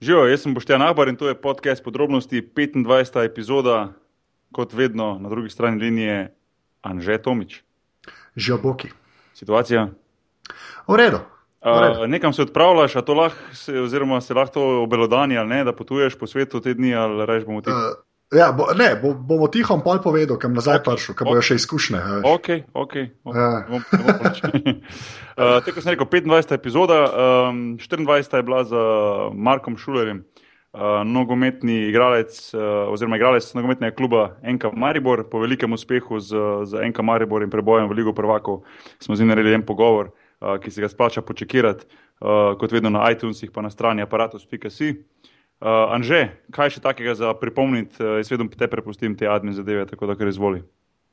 Živijo, jaz sem Boštjan Ahbar in to je podcast podrobnosti 25. epizoda, kot vedno na drugi strani linije Anže Tomič. Živijo boki. Situacija? V redu. V redu. Uh, nekam se odpravljaš, a to lahko, se, oziroma se lahko obelodani ali ne, da potuješ po svetu te dni ali rečeš bomo ti. Uh, ja, bo, ne, bo, bomo tiho pol povedal, kam nazaj okay. prišel, kam okay. bojo še izkušnje. Ok, ok. okay. Ja. Ne bom- ne bom. Uh, Tako sem rekel, 25. epizoda, um, 24. je bila z Markom Šulerjem, uh, nogometni igralec, uh, oziroma igralec nogometnega kluba NK Maribor. Po velikem uspehu z, z NK Maribor in prebojem v Ligo prvakov smo z njim naredili en pogovor, uh, ki se ga splača počekirati, uh, kot vedno na iTunesih, pa na strani aparatus.si. Uh, Anže, kaj še takega za pripomniti, uh, jaz vedno te prepustim te admin zadeve, tako da kar izvoli.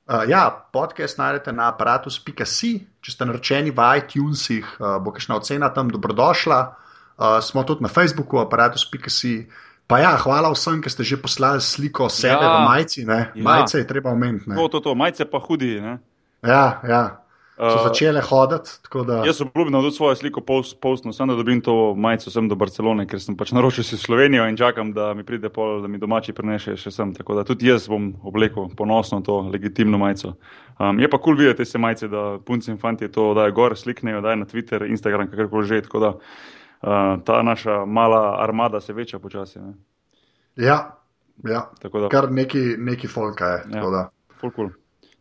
Uh, ja, podcast najdete na aparatus.ca, če ste naročeni v iTunesih, uh, bo kakšna ocena tam dobrodošla. Uh, smo tudi na Facebooku, aparatus.ca. Pa ja, hvala vsem, ki ste že poslali sliko sebe Ja. v majici. Ne? Ja. Majice je treba omeniti. ne. To, to, to, majce pa hudi. Ne? Ja, ja. So Uh, začele hoditi. Da... Jaz obljubim, da tudi svojo sliko post- postno, samo da dobim to majico sem do Barcelone, ker sem pač naročil si Slovenijo in čakam, da mi pride pol, da mi domači prinese še sem. Tako da tudi jaz bom oblekel ponosno to legitimno majico. Um, je pa kul cool videti te majice, da punci in fanti to dajo gor, sliknejo, dajo na Twitter, Instagram, kakorkoli že. Tako da uh, ta naša mala armada se veča počasi. Ne? Ja, ja. Tako da, kar neki, neki folka je. Ja. Cool.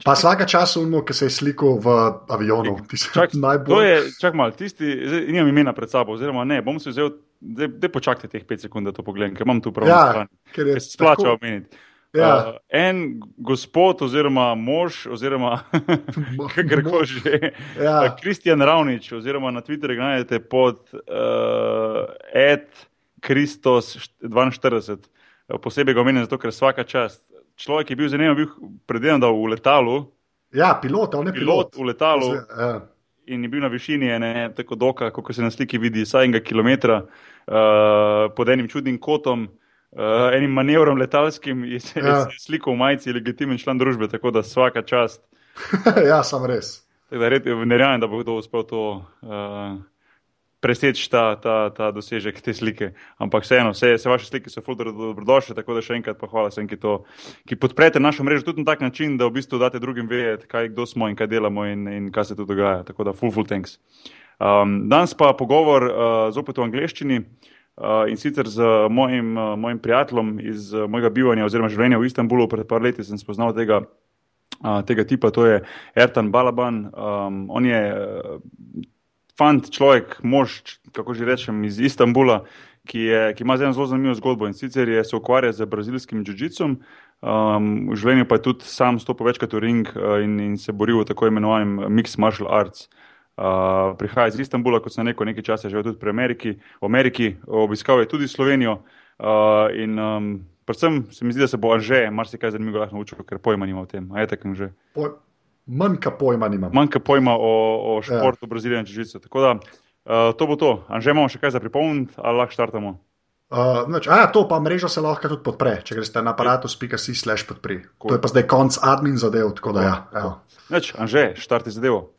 Pa vsaka čas umno, ki se je slikal v avionu. Čak, to najbolj. je, čak mal, tisti, zdaj nimam imena pred sabo, oziroma ne, bom se vzel, da počakajte teh 5 sekund, da to pogledam, ker imam tu prav Ja, ker je se splača tako- omeniti. Ja. Uh, en gospod, oziroma mož, oziroma kakorkoli že, Ja. uh, Kristjan Ravnič, oziroma na Twitterju najdete pod uh, Ed Kristos 42. Uh, Posebej ga omenjam zato, ker vsaka čast. Človek je bil zanimiv, bil predvidevam, da v letalu, Ja, pilot, ali ne pilot. pilot v letalu Ja. in je bil na višini ene tako doka, kot se na sliki vidi, saj enega kilometra uh, pod enim čudnim kotom. Uh, enim manevrom letalskim je se Ja. ja. slikal v majici, legitimen član družbe, tako da vsaka čast. ja, sem res. Tako da red, ne verjamem, da bo kdo uspel to uh, preseči ta, ta, ta dosežek te slike. Ampak vseeno, vse, vse vaše slike so fuldo dobrodošle, tako da še enkrat pa hvala vsem, ki, to, ki podprete našo mrežo tudi na tak način, da v bistvu date drugim vedeti, kaj, kdo smo in kaj delamo in, in kaj se tu dogaja. Tako da full, full thanks. Um, danes pa pogovor uh, zopet v angleščini. Uh, in sicer z mojim, uh, mojim prijateljem iz uh, mojega bivanja oziroma življenja v Istanbulu, pred par leti sem spoznal tega, uh, tega tipa, to je Ertan Balaban. Um, on je fant, človek, mož, kako že rečem, iz Istanbula, ki, je, ki ima zelo zanimivo zgodbo in sicer je se ukvarja z brazilskim jiu-jitsom. Um, v življenju pa je tudi sam stopil večkrat v ring uh, in, in se boril v tako imenovanem mixed martial arts. Uh, prihaja iz Istanbula, kot sem rekel, nekaj časa je živel tudi pri Ameriki, v Ameriki, obiskal je tudi Slovenijo. Uh, in um, predvsem se mi zdi, da se bo Anže marsikaj zanimivega lahko naučil, ker pojma nima o tem. A je tako že? Poj, manjka pojma nimam. Manjka pojma o, o športu, ja. brazilijan čižico. Tako da uh, to bo to. Anže imamo še kaj za pripomniti, ali lahko štartamo? Uh, nič, a, ja, to pa mrežo se lahko tudi podpre, če greste na aparatus.si slash podpri. Cool. To je pa zdaj konc admin zadev, tako da ja. evo. Neč, Anže, štarti zadevo.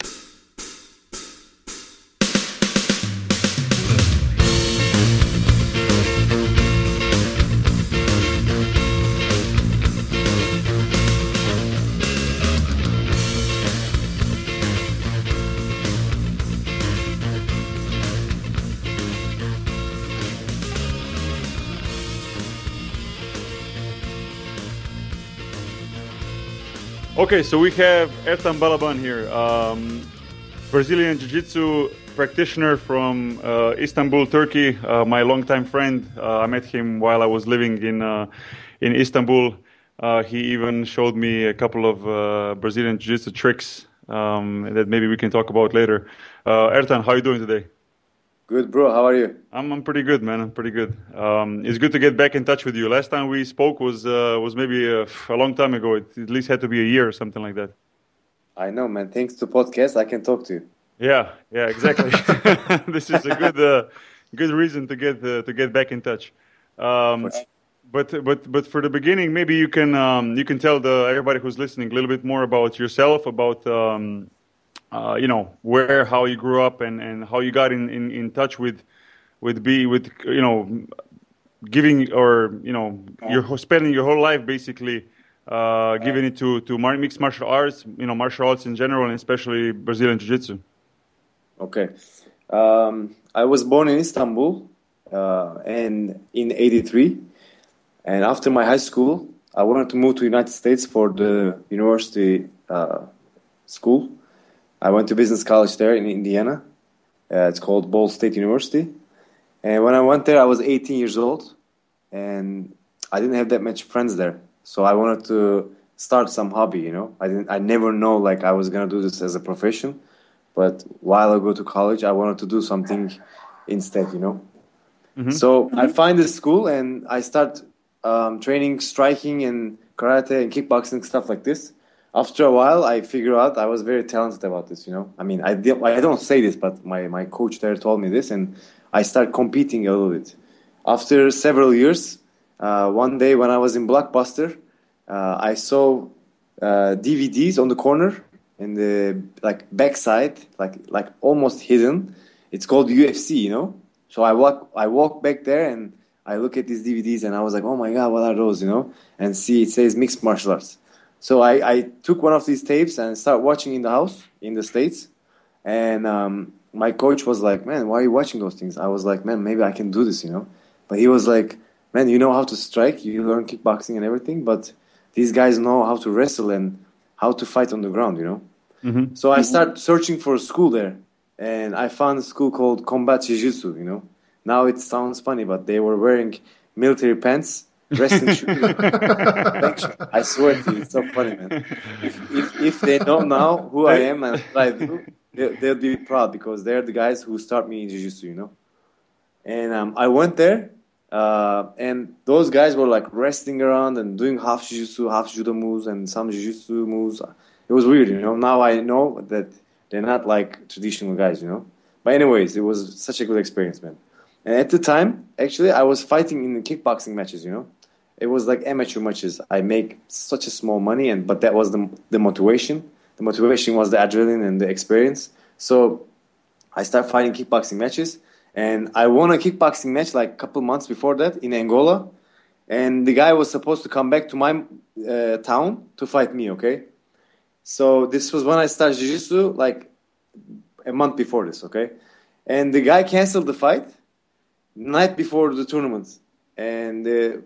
Okay, so we have Ertan Balaban here, um, Brazilian Jiu Jitsu practitioner from uh, Istanbul, Turkey. Uh, my longtime friend. Uh, I met him while I was living in uh, in Istanbul. Uh, he even showed me a couple of uh, Brazilian Jiu Jitsu tricks um, that maybe we can talk about later. Ertan, how are you doing today? Good, bro. How are you? I'm, I'm pretty good, man. I'm pretty good. Um, it's good to get back in touch with you. Last time we spoke was uh, was maybe a, a long time ago. It at least had to be a year or something like that. I know, man. Thanks to podcast, I can talk to you. Yeah, yeah, exactly. this is a good uh, good reason to get uh, to get back in touch. Um, but but but for the beginning, maybe you can um, you can tell the everybody who's listening a little bit more about yourself, about um, uh, you know where how you grew up and, and how you got in, in, in touch with with be with you know giving or you know you're spending your whole life basically uh, giving it to to mar- mixed martial arts, you know, martial arts in general, and especially Brazilian jiu-jitsu. Okay. Um, I was born in Istanbul uh, and in 83. And after my high school, I wanted to move to United States for the university uh, school. I went to business college there in Indiana. Uh, it's called Ball State University. And when I went there, I was 18 years old, and I didn't have that much friends there. So I wanted to start some hobby. You know, I didn't. I never know like I was gonna do this as a profession. But while I go to college, I wanted to do something instead. You know. Mhm. So I find this school and I start um, training striking and karate and kickboxing stuff like this. After a while, I figure out I was very talented about this. You know, I mean, I I don't say this, but my my coach there told me this, and I start competing a little bit. After several years, uh, one day when I was in Blockbuster, uh, I saw uh, DVDs on the corner in the like backside, like like almost hidden. It's called UFC, you know. So I walk I walk back there and I look at these DVDs and I was like, oh my god, what are those, you know? And see, it says mixed martial arts. So I, I took one of these tapes and started watching in the house in the states. And um, my coach was like, man, why are you watching those things? I was like, man, maybe I can do this, you know. But he was like, man, you know how to strike, you learn kickboxing and everything, but these guys know how to wrestle and how to fight on the ground, you know. Mhm. So I started searching for a school there, and I found a school called Combat Jiu-Jitsu. You know, now it sounds funny, but they were wearing military pants, wrestling shoes. I swear to you, it's so funny, man. If, if, if they know now who I am and what I do, they, they'll be proud because they're the guys who start me in Jiu-Jitsu. You know, and um, I went there. Uh, and those guys were like wrestling around and doing half jiu-jitsu, half judo moves, and some jiu-jitsu moves. It was weird, you know. Now I know that they're not like traditional guys, you know. But anyways, it was such a good experience, man. And at the time, actually, I was fighting in the kickboxing matches, you know. It was like amateur matches. I make such a small money, and but that was the the motivation. The motivation was the adrenaline and the experience. So I start fighting kickboxing matches, and I won a kickboxing match like a couple months before that in Angola. And the guy was supposed to come back to my uh, town to fight me. Okay, so this was when I started jiu-jitsu, like a month before this. Okay, and the guy canceled the fight night before the tournament, and the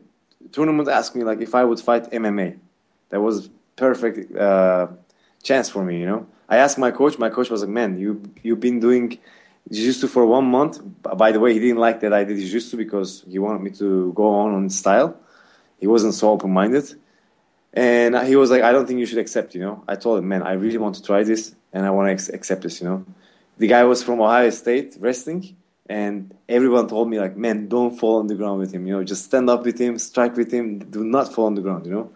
tournament asked me like if I would fight MMA. That was perfect uh, chance for me, you know. I asked my coach. My coach was like, "Man, you you've been doing jiu-jitsu for one month." By the way, he didn't like that I did jiu-jitsu because he wanted me to go on on style. He wasn't so open-minded, and he was like, "I don't think you should accept." You know, I told him, "Man, I really want to try this, and I want to ex- accept this." You know, the guy was from Ohio State wrestling, and everyone told me like, "Man, don't fall on the ground with him. You know, just stand up with him, strike with him. Do not fall on the ground." You know,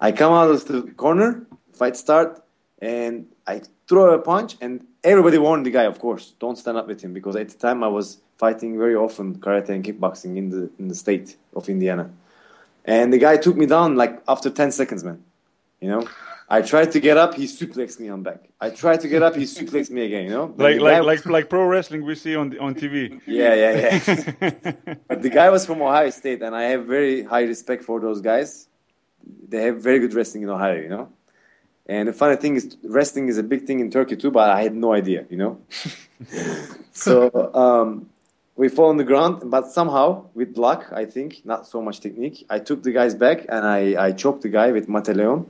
I come out of the corner, fight start, and I throw a punch, and everybody warned the guy, of course, don't stand up with him because at the time I was fighting very often karate and kickboxing in the in the state of Indiana, and the guy took me down like after ten seconds, man. You know, I tried to get up, he suplexed me on back. I tried to get up, he suplexed me again. You know, Like the guy- like like like pro wrestling we see on the, on TV. yeah, yeah, yeah. But the guy was from Ohio State, and I have very high respect for those guys. They have very good wrestling in Ohio, you know. And the funny thing is, wrestling is a big thing in Turkey too, but I had no idea, you know. so um, we fall on the ground, but somehow, with luck, I think, not so much technique, I took the guy's back and I, I choked the guy with mata leão,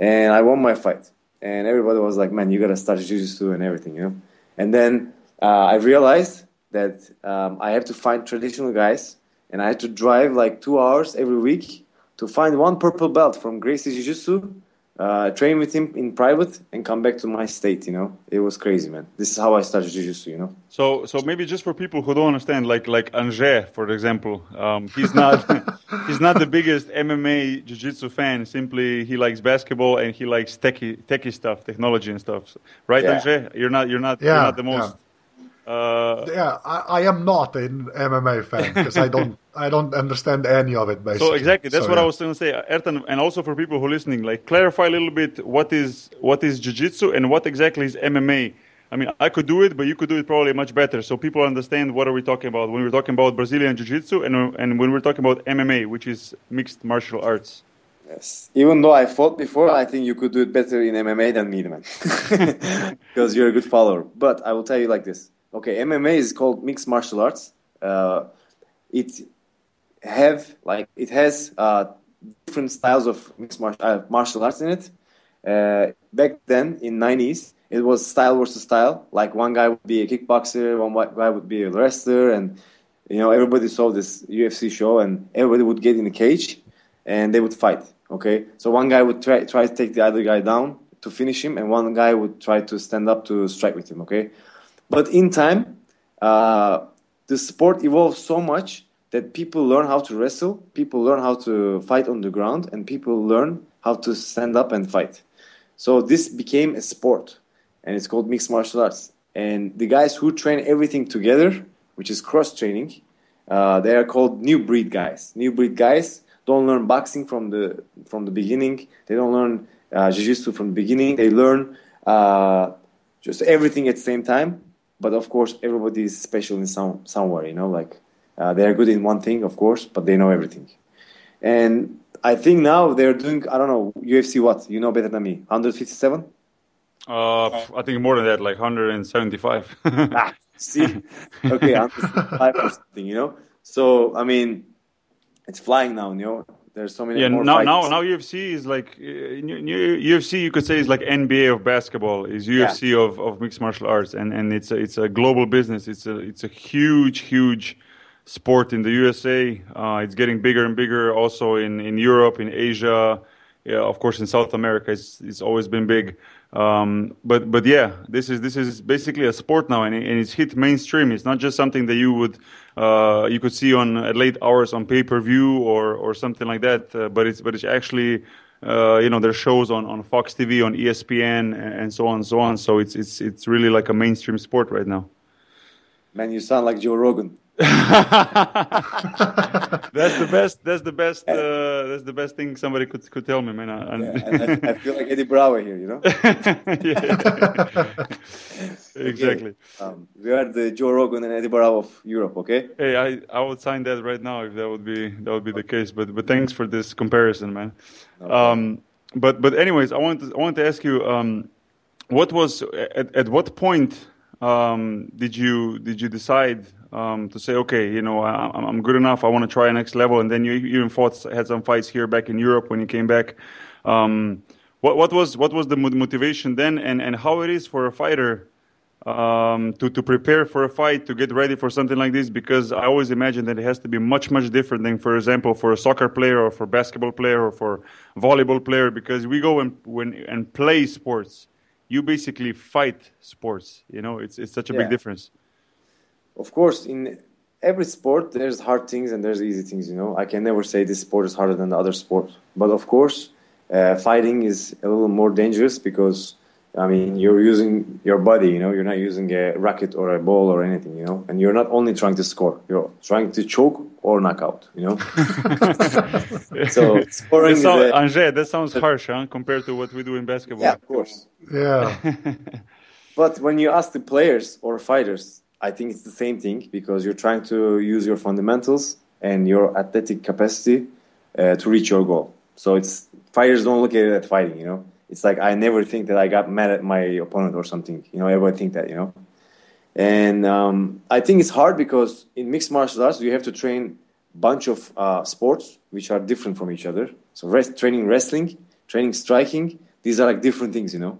and I won my fight. And everybody was like, "Man, you gotta start jiu-jitsu and everything," you know. And then uh, I realized that um, I have to find traditional guys, and I had to drive like two hours every week to find one purple belt from Gracie Jiu Jitsu, uh, train with him in private, and come back to my state. You know, it was crazy, man. This is how I started Jiu Jitsu. You know. So, so maybe just for people who don't understand, like like Angers, for example, um, he's not he's not the biggest MMA jiu-jitsu fan. Simply, he likes basketball and he likes techie techie stuff, technology and stuff. Right, Yeah. Angers? You're not you're not you're not the most. Uh, Yeah, I, I am not an MMA fan because I don't I don't understand any of it basically. so exactly, that's So, what I was going to say, Ertan, and also for people who are listening, like clarify a little bit what is what is jiu-jitsu and what exactly is MMA. I mean, I could do it, but you could do it probably much better. So people understand what are we talking about when we're talking about Brazilian Jiu-Jitsu and and when we're talking about MMA, which is mixed martial arts. Yes. Even though I fought before, I think you could do it better in MMA than me, man. because you're a good follower. But I will tell you like this. Okay, MMA is called mixed martial arts. Uh, it have like it has uh, different styles of mixed martial, uh, martial arts in it. Uh, back then in 90s, it was style versus style. Like one guy would be a kickboxer, one guy would be a wrestler, and you know everybody saw this UFC show, and everybody would get in the cage, and they would fight. Okay, so one guy would try try to take the other guy down to finish him, and one guy would try to stand up to strike with him. Okay, but in time, uh, the sport evolved so much that people learn how to wrestle, people learn how to fight on the ground, and people learn how to stand up and fight. So this became a sport, and it's called mixed martial arts. And the guys who train everything together, which is cross training, uh, they are called new breed guys. New breed guys don't learn boxing from the from the beginning. They don't learn uh, jiu-jitsu from the beginning. They learn uh, just everything at the same time. But of course, everybody is special in some somewhere. You know, like uh, they are good in one thing, of course, but they know everything. And I think now they're doing, I don't know, UFC what? You know better than me. 157? Uh, I think more than that, like 175. ah, see? Okay, 175 or something, you know? So, I mean, it's flying now, you know? There's so many yeah, more now, fights. now, now UFC is like, uh, UFC you could say is like NBA of basketball, is UFC of, of mixed martial arts. And, and it's a, it's a global business. It's a, it's a huge, huge, sport in the USA. Uh, it's getting bigger and bigger also in, in Europe, in Asia, yeah, of course in South America. It's, it's always been big. Um, but but yeah, this is this is basically a sport now, and, and it's hit mainstream. It's not just something that you would uh, you could see on at late hours on pay per view or or something like that. Uh, but it's but it's actually uh, you know there's shows on, on Fox TV, on ESPN, and so on and so on. So it's it's it's really like a mainstream sport right now. Man, you sound like Joe Rogan. that's the best. That's the best. Uh, that's the best thing somebody could could tell me, man. I, yeah, I, I, feel like Eddie Bravo here, you know. exactly. Okay. Um, we are the Joe Rogan and Eddie Bravo of Europe. Okay. Hey, I, I would sign that right now if that would be that would be the case. But but thanks for this comparison, man. Okay. Um, but but anyways, I want to I want to ask you, um, what was at at what point um, did you did you decide um, to say, okay, you know, I, am good enough. I want to try next level. And then you even fought, had some fights here back in Europe when you came back. Um, what, what was what was the motivation then, and, and how it is for a fighter um, to to prepare for a fight, to get ready for something like this? Because I always imagine that it has to be much much different than, for example, for a soccer player or for basketball player or for volleyball player. Because we go and when and play sports, you basically fight sports. You know, it's it's such a yeah. big difference of course, in every sport, there's hard things and there's easy things. You know, I can never say this sport is harder than the other sport. But of course, uh, fighting is a little more dangerous because I mean you're using your body. You know, you're not using a racket or a ball or anything. You know, and you're not only trying to score. You're trying to choke or knock out. You know. so scoring. That sound, a, Angers, that sounds harsh, huh? Compared to what we do in basketball. Yeah, of course. Yeah. but when you ask the players or fighters I think it's the same thing because you're trying to use your fundamentals and your athletic capacity uh, to reach your goal. So it's fighters don't look at it at fighting, you know. It's like I never think that I got mad at my opponent or something. You know, everyone think that, you know. And um, I think it's hard because in mixed martial arts you have to train a bunch of uh, sports which are different from each other. So rest, training wrestling, training striking, these are like different things, you know.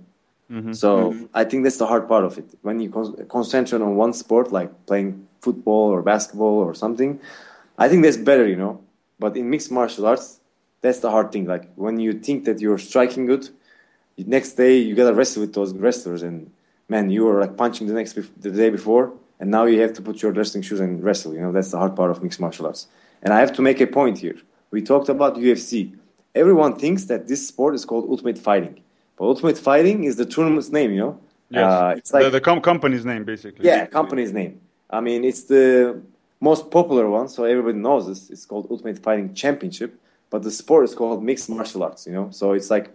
Mm-hmm. So mm-hmm. I think that's the hard part of it. When you con- concentrate on one sport, like playing football or basketball or something, I think that's better, you know. But in mixed martial arts, that's the hard thing. Like when you think that you're striking good, next day you gotta wrestle with those wrestlers, and man, you were like punching the next bef- the day before, and now you have to put your wrestling shoes and wrestle. You know, that's the hard part of mixed martial arts. And I have to make a point here. We talked about UFC. Everyone thinks that this sport is called ultimate fighting but Ultimate Fighting is the tournament's name, you know? Yes. Uh, it's like the, the com- company's name, basically. Yeah, company's name. I mean, it's the most popular one, so everybody knows this. It's called Ultimate Fighting Championship, but the sport is called mixed martial arts, you know? So it's like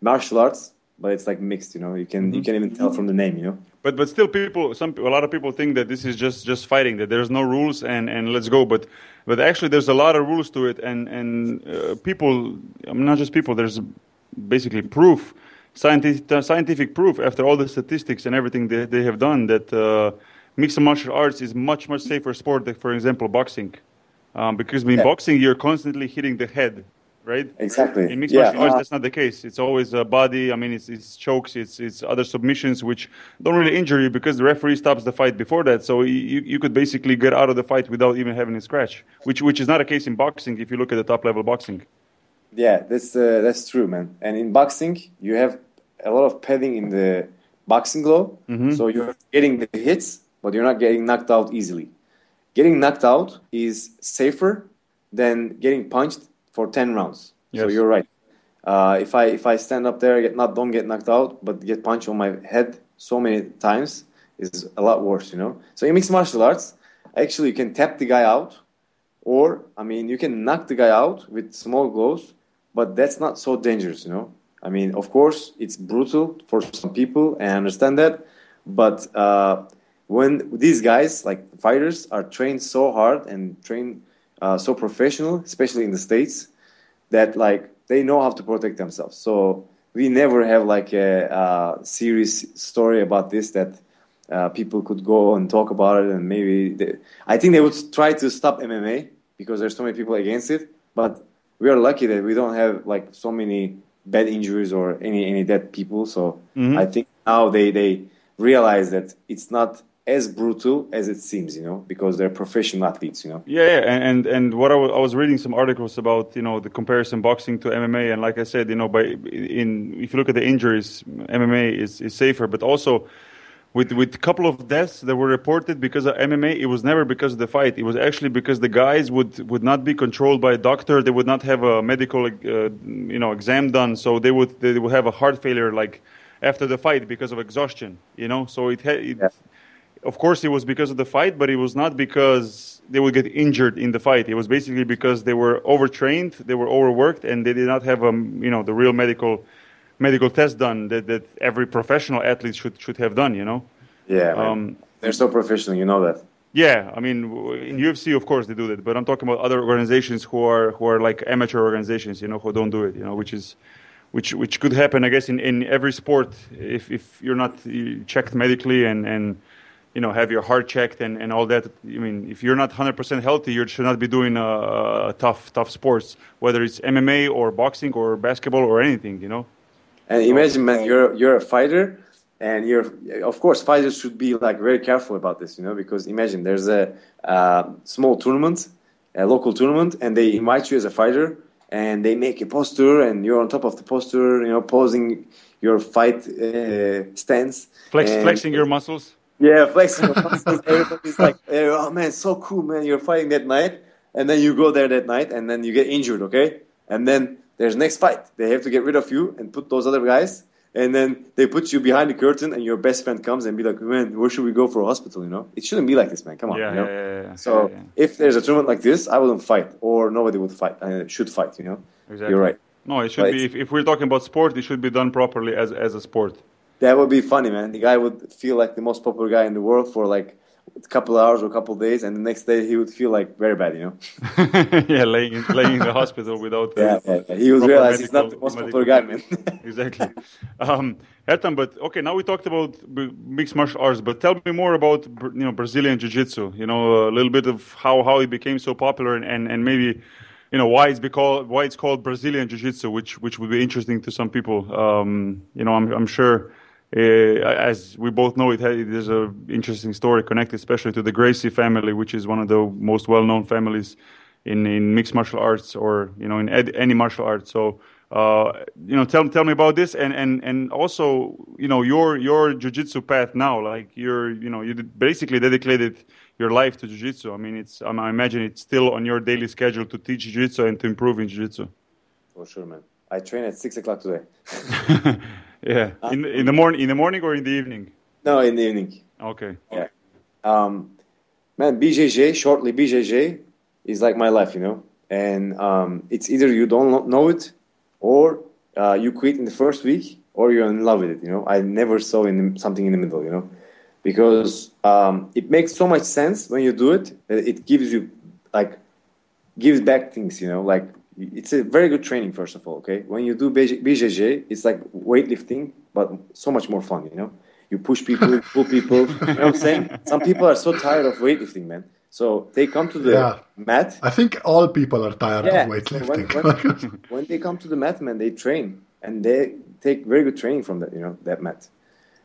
martial arts but it's like mixed. You know, you can you can even tell from the name. You know. But but still, people some a lot of people think that this is just just fighting that there's no rules and and let's go. But but actually, there's a lot of rules to it, and and uh, people, I mean, not just people. There's basically proof, scientific scientific proof after all the statistics and everything they they have done that uh, mixed martial arts is much much safer sport than, for example, boxing, um, because in Yeah. boxing you're constantly hitting the head. Right. Exactly. In mixed Yeah. martial arts, that's not the case. It's always a body. I mean, it's, it's chokes, it's it's other submissions which don't really injure you because the referee stops the fight before that. So you, you could basically get out of the fight without even having a scratch, which which is not a case in boxing if you look at the top level boxing. Yeah, that's uh, that's true, man. And in boxing, you have a lot of padding in the boxing glove, Mm-hmm. so you're getting the hits, but you're not getting knocked out easily. Getting knocked out is safer than getting punched for ten rounds. So you're right. Uh, if I if I stand up there, get not don't get knocked out, but get punched on my head so many times is a lot worse, you know. So in mixed martial arts, actually you can tap the guy out, or I mean you can knock the guy out with small blows, but that's not so dangerous, you know. I mean, of course, it's brutal for some people, and I understand that, but uh, when these guys like fighters are trained so hard and trained uh, so professional, especially in the states, that like they know how to protect themselves. So we never have like a, uh serious story about this that uh, people could go and talk about it, and maybe they, I think they would try to stop MMA because there's so many people against it. But we are lucky that we don't have like so many bad injuries or any any dead people. So mm-hmm. I think now they they realize that it's not as brutal as it seems, you know, because they're professional athletes, you know. Yeah, yeah, and and, and what I I was reading some articles about you know the comparison boxing to MMA, and like I said, you know, by in if you look at the injuries, MMA is, is safer, but also with with a couple of deaths that were reported because of MMA, it was never because of the fight. It was actually because the guys would would not be controlled by a doctor. They would not have a medical uh, you know exam done, so they would they would have a heart failure like after the fight because of exhaustion. You know, so it had. It, Yeah. of course it was because of the fight, but it was not because they would get injured in the fight. It was basically because they were overtrained, they were overworked, and they did not have um, you know the real medical medical test done that, that every professional athlete should should have done. You know. Yeah. Um, they're so professional, you know that. Yeah, I mean, in UFC, of course, they do that, but I'm talking about other organizations who are who are like amateur organizations, you know, who don't do it, you know, which is which which could happen, I guess, in, in every sport if if you're not checked medically and and you know have your heart checked and, and all that. I mean, if you're not 100% healthy, you should not be doing uh, tough tough sports, whether it's MMA or boxing or basketball or anything, you know. And imagine, man, you're you're a fighter, and you're of course fighters should be like very careful about this, you know, because imagine there's a uh, small tournament, a local tournament, and they invite you as a fighter, and they make a poster, and you're on top of the poster, you know, posing your fight uh, stance, Flex, and- flexing your muscles. Yeah, flexing your muscles. Everybody's like, "Oh man, so cool, man! You're fighting that night." And then you go there that night, and then you get injured, okay? And then there's next fight. They have to get rid of you and put those other guys, and then they put you behind the curtain, and your best friend comes and be like, "Man, where should we go for a hospital?" You know, it shouldn't be like this, man. Come on, Yeah, you know? yeah, yeah. So if there's a tournament like this, I wouldn't fight, or nobody would fight. Uh, should fight, you know. Exactly. You're right. No, it should Right. be. If, if we're talking about sport, it should be done properly as as a sport. That would be funny, man. The guy would feel like the most popular guy in the world for like a couple of hours or a couple of days, and the next day he would feel like very bad, you know. yeah, laying in, laying in the hospital without. uh, Yeah, yeah, yeah. He was proper realize he's not the most popular guy, man. exactly. Um, Ertan, but okay, now we talked about mixed martial arts, but tell me more about you know Brazilian Jiu-Jitsu. You know a little bit of how, how it became so popular, and, and, and maybe you know why it's called why it's called Brazilian Jiu-Jitsu, which which would be interesting to some people. Um, you know, I'm I'm sure. Uh, as we both know, it ha- there's a interesting story connected, especially to the Gracie family, which is one of the most well-known families in, in mixed martial arts or you know in ed, any martial arts. So uh, you know, tell tell me about this, and, and, and also you know your your jujitsu path now. Like you're you know you basically dedicated your life to jujitsu. I mean, it's I imagine it's still on your daily schedule to teach jujitsu and to improve in jujitsu. For sure, man. I train at six o'clock today. yeah, in the- in the morning in the morning or in the evening. no, in the evening. Okay. Yeah. Um, man, BJJ, shortly BJJ, is like my life, you know. And um, it's either you don't know it, or uh, you quit in the first week, or you're in love with it. You know, I never saw in the, something in the middle. You know, because um, it makes so much sense when you do it. It gives you like gives back things. You know, like it's a very good training. First of all, okay, when you do BJJ, it's like weightlifting, but so much more fun. You know, you push people, pull people. you know what I'm saying? Some people are so tired of weightlifting, man. So they come to the yeah. mat. I think all people are tired yeah. of weightlifting. So when, when, when, they come to the mat, man, they train and they take very good training from that, you know, that mat.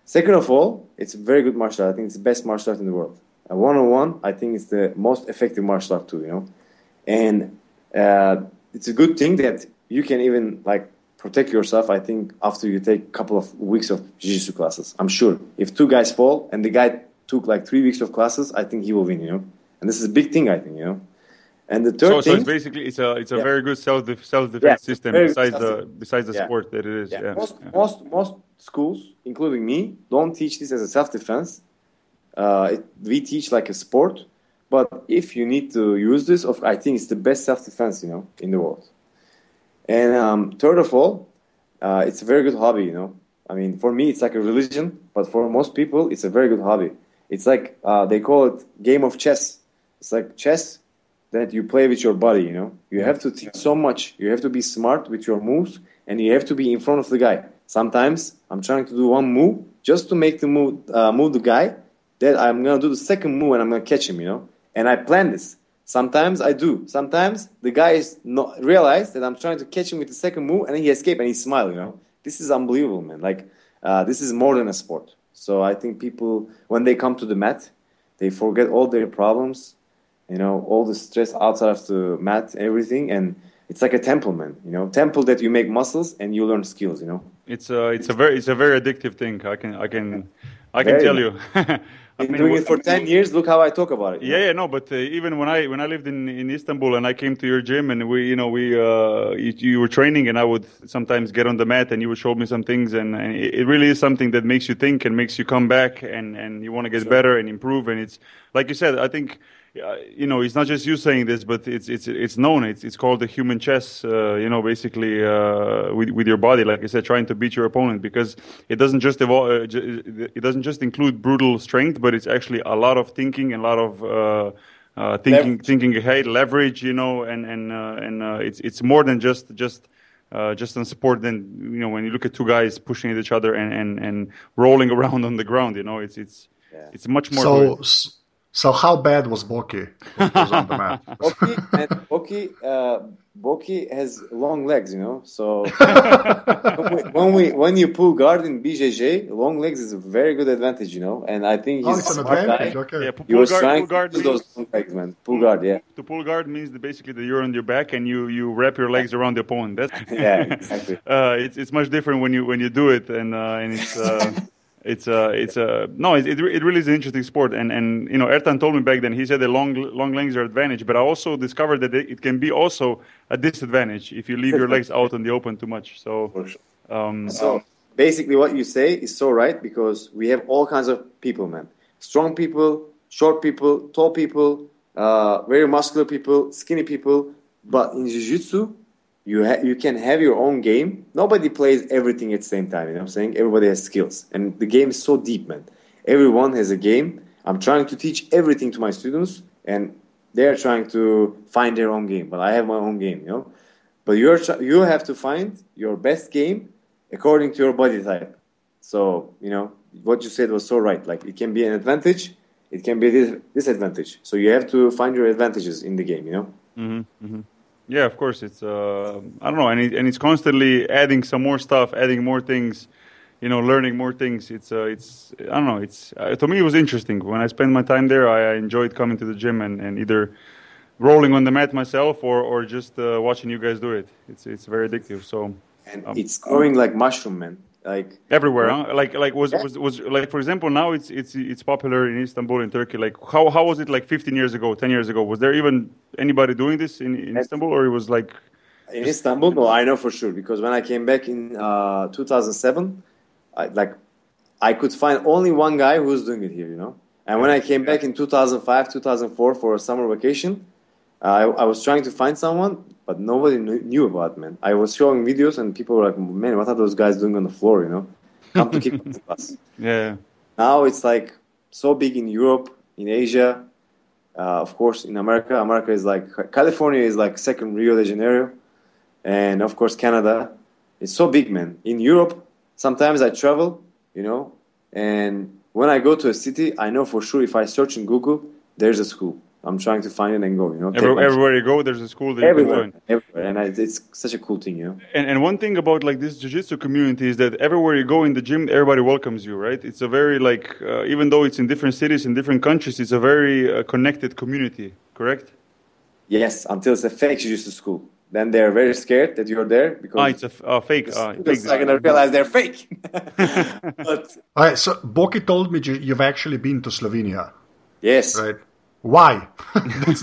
Second of all, it's a very good martial art. I think it's the best martial art in the world. A one-on-one, I think it's the most effective martial art too, you know. And uh, it's a good thing that you can even like protect yourself. I think after you take a couple of weeks of jiu-jitsu classes, I'm sure if two guys fall and the guy took like three weeks of classes, I think he will win, you know. And this is a big thing, I think, you know. And the third so, thing, so it's basically it's a it's a yeah. very good self self defense yeah, system besides the besides the sport that it is. Yeah. Most most most schools, including me, don't teach this as a self defense. Uh, we teach like a sport, but if you need to use this, of I think it's the best self defense, you know, in the world. And um, third of all, uh, it's a very good hobby, you know. I mean, for me, it's like a religion, but for most people, it's a very good hobby. It's like uh, they call it game of chess. It's like chess that you play with your body. You know, you have to think so much. You have to be smart with your moves, and you have to be in front of the guy. Sometimes I'm trying to do one move just to make the move uh, move the guy. That I'm gonna do the second move and I'm gonna catch him. You know, and I plan this. Sometimes I do. Sometimes the guy is not realize that I'm trying to catch him with the second move, and he escape and he smile. You know, this is unbelievable, man. Like uh, this is more than a sport. So I think people when they come to the mat, they forget all their problems you know, all the stress outside of the mat, everything, and it's like a temple, man. You know, temple that you make muscles and you learn skills. You know, it's a it's a very it's a very addictive thing. I can I can I can tell you. I've been doing it for ten years. Look how I talk about it. Yeah, yeah, no, but uh, even when I when I lived in, in Istanbul and I came to your gym and we, you know, we uh, you, you, were training and I would sometimes get on the mat and you would show me some things and, and it really is something that makes you think and makes you come back and and you want to get sure. better and improve and it's like you said. I think you know, it's not just you saying this, but it's it's it's known. It's it's called the human chess. Uh, you know, basically uh, with with your body, like I said, trying to beat your opponent because it doesn't just evolve. Uh, it doesn't just include brutal strength, but it's actually a lot of thinking and a lot of uh, uh, thinking leverage. thinking ahead, leverage. You know, and and uh, and it's it's more than just just. just on support, then you know when you look at two guys pushing at each other and, and, and rolling around on the ground, you know it's it's yeah. it's much more. So, so how bad was Boki? Boki, and Boki, uh, Boki has long legs, you know. So when we when you pull guard in BJJ, long legs is a very good advantage, you know. And I think he's oh, a smart guy. Okay. Yeah, pull, he was guard, trying guard to use those long legs, man. Pull guard, yeah. To pull guard means that basically that you're on your back and you you wrap your legs around the opponent. That's yeah, exactly. uh, it's it's much different when you when you do it, and uh, and it's. It's a it's a no it, it, it really is an interesting sport. And and you know Ertan told me back then he said the long long legs are advantage but I also discovered that it can be also a disadvantage if you leave your legs out in the open too much. So um, so basically what you say is so right because we have all kinds of people man. Strong people short people tall people uh, very muscular people skinny people but in jiu-jitsu you ha- you can have your own game. Nobody plays everything at the same time. You know what I'm saying? Everybody has skills, and the game is so deep, man. Everyone has a game. I'm trying to teach everything to my students, and they're trying to find their own game. But I have my own game, you know. But you're you have to find your best game according to your body type. So you know what you said was so right. Like it can be an advantage, it can be a disadvantage. So you have to find your advantages in the game. You know. Mm-hmm, mm-hmm. Yeah, of course. It's uh, I don't know, and it, and it's constantly adding some more stuff, adding more things, you know, learning more things. It's uh, it's I don't know. It's uh, to me it was interesting when I spent my time there. I enjoyed coming to the gym and, and either rolling on the mat myself or or just uh, watching you guys do it. It's it's very addictive. So and um, it's growing like mushroom, man like everywhere huh? like like was, yeah. was was like for example now it's it's it's popular in istanbul in turkey. Like how how was it like 15 years ago 10 years ago? Was there even anybody doing this in, in istanbul or it was like in istanbul no i know for sure because when i came back in uh, 2007 I, like i could find only one guy who was doing it here you know? And when i came back in 2005 2004 for a summer vacation I, I was trying to find someone, but nobody knew, knew about man. I was showing videos, and people were like, "Man, what are those guys doing on the floor?" You know, come to kick class. Yeah. Now it's like so big in Europe, in Asia, uh, of course, in America. America is like California is like second Rio de Janeiro, and of course Canada. It's so big, man. In Europe, sometimes I travel, you know, and when I go to a city, I know for sure if I search in Google, there's a school. I'm trying to find it and go. You know, Every, everywhere you go, there's a school that you can everywhere, join. everywhere, and I, it's such a cool thing, you know. And, and one thing about like this jiu-jitsu community is that everywhere you go in the gym, everybody welcomes you, right? It's a very like, uh, even though it's in different cities in different countries, it's a very uh, connected community. Correct? Yes, until it's a fake jiu-jitsu school. Then they're very scared that you're there because Ah, it's a f- uh, fake. Uh, fake because I'm gonna realize they're fake. but All right, so Boki told me you- you've actually been to Slovenia, yes, right? Why? that's,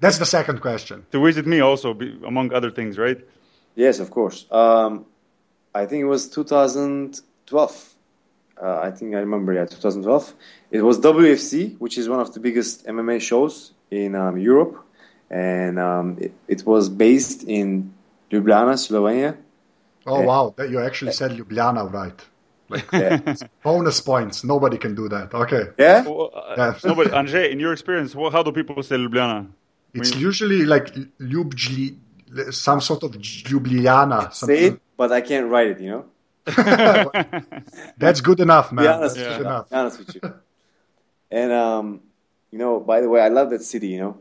that's the second question. to visit me also, be, among other things, right? yes, of course. Um, I think it was 2012. Uh, I think I remember, yeah, 2012. It was WFC, which is one of the biggest MMA shows in um, Europe, and um, it, it was based in Ljubljana, Slovenia. Oh Yeah. wow, that you actually said Ljubljana right. Yeah, Bonus points. Nobody can do that. Okay, yeah? Well, uh, Yeah. no, but Anže, in your experience, well, how do people say Ljubljana? it's When- usually like Ljubljli, some sort of Ljubljana. say it, but I can't write it. You know. That's good enough, man. be honest, Yeah. good enough. be honest with you. And um, you know, by the way, I love that city. You know,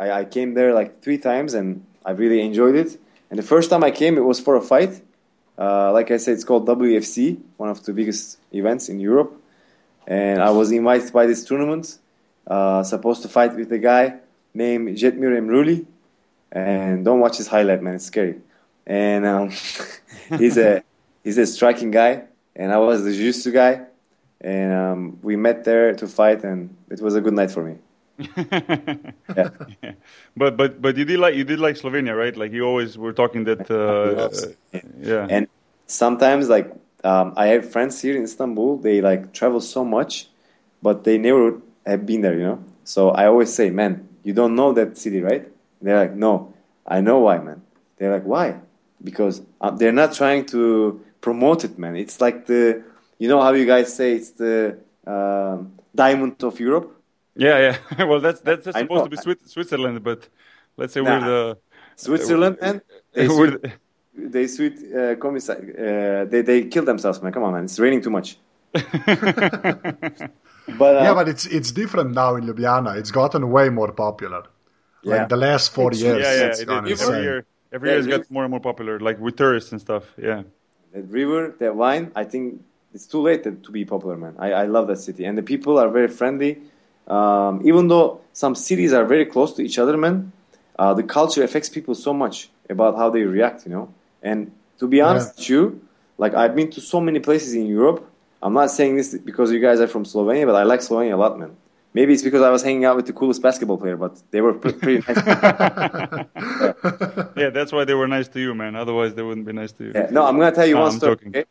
I, I came there like three times, and I really enjoyed it. And the first time I came, it was for a fight. Uh, like I said, it's called WFC, one of the biggest events in Europe. And I was invited by this tournament, uh, supposed to fight with a guy named Jetmir Emruli. And don't watch his highlight, man; it's scary. And um, he's a he's a striking guy, and I was the jiu-jitsu guy and um, we met there to fight, and it was a good night for me. Yeah. But but but you did like you did like Slovenia, right? Like you always were talking that. Uh, uh, yeah. And sometimes, like, um, I have friends here in Istanbul. They like travel so much, but they never have been there. You know. So I always say, man, you don't know that city, right? And they're like, no, I know why, man. They're like, why? Because uh, they're not trying to promote it, man. It's like the, you know how you guys say it's the um, diamond of Europe. Yeah, yeah. well, that's that's, that's supposed know. to be Swi- Switzerland, but let's say Nah. we're the Switzerland, man. They we're sweet, the- they sweet uh, commissar, uh, they they kill themselves, man. Come on, man. It's raining too much. But uh, Yeah, but it's it's different now in Ljubljana. It's gotten way more popular. Yeah. Like the last four It's- years. yeah, yeah. it's It, every insane. year, every Yeah, year it's you- got more and more popular, like with tourists and stuff. Yeah. that river, that wine, I think it's too late to be popular, man. I, I love that city, and the people are very friendly. Um, even though some cities are very close to each other, man, uh, the culture affects people so much about how they react, you know. And to be honest with you, like I've been to so many places in Europe. I'm not saying this because you guys are from Slovenia, but I like Slovenia a lot, man. Maybe it's because I was hanging out with the coolest basketball player, but they were pretty nice. Yeah, that's why they were nice to you, man. Otherwise, they wouldn't be nice to you. Yeah, no, I'm gonna tell you No, one I'm story. Okay?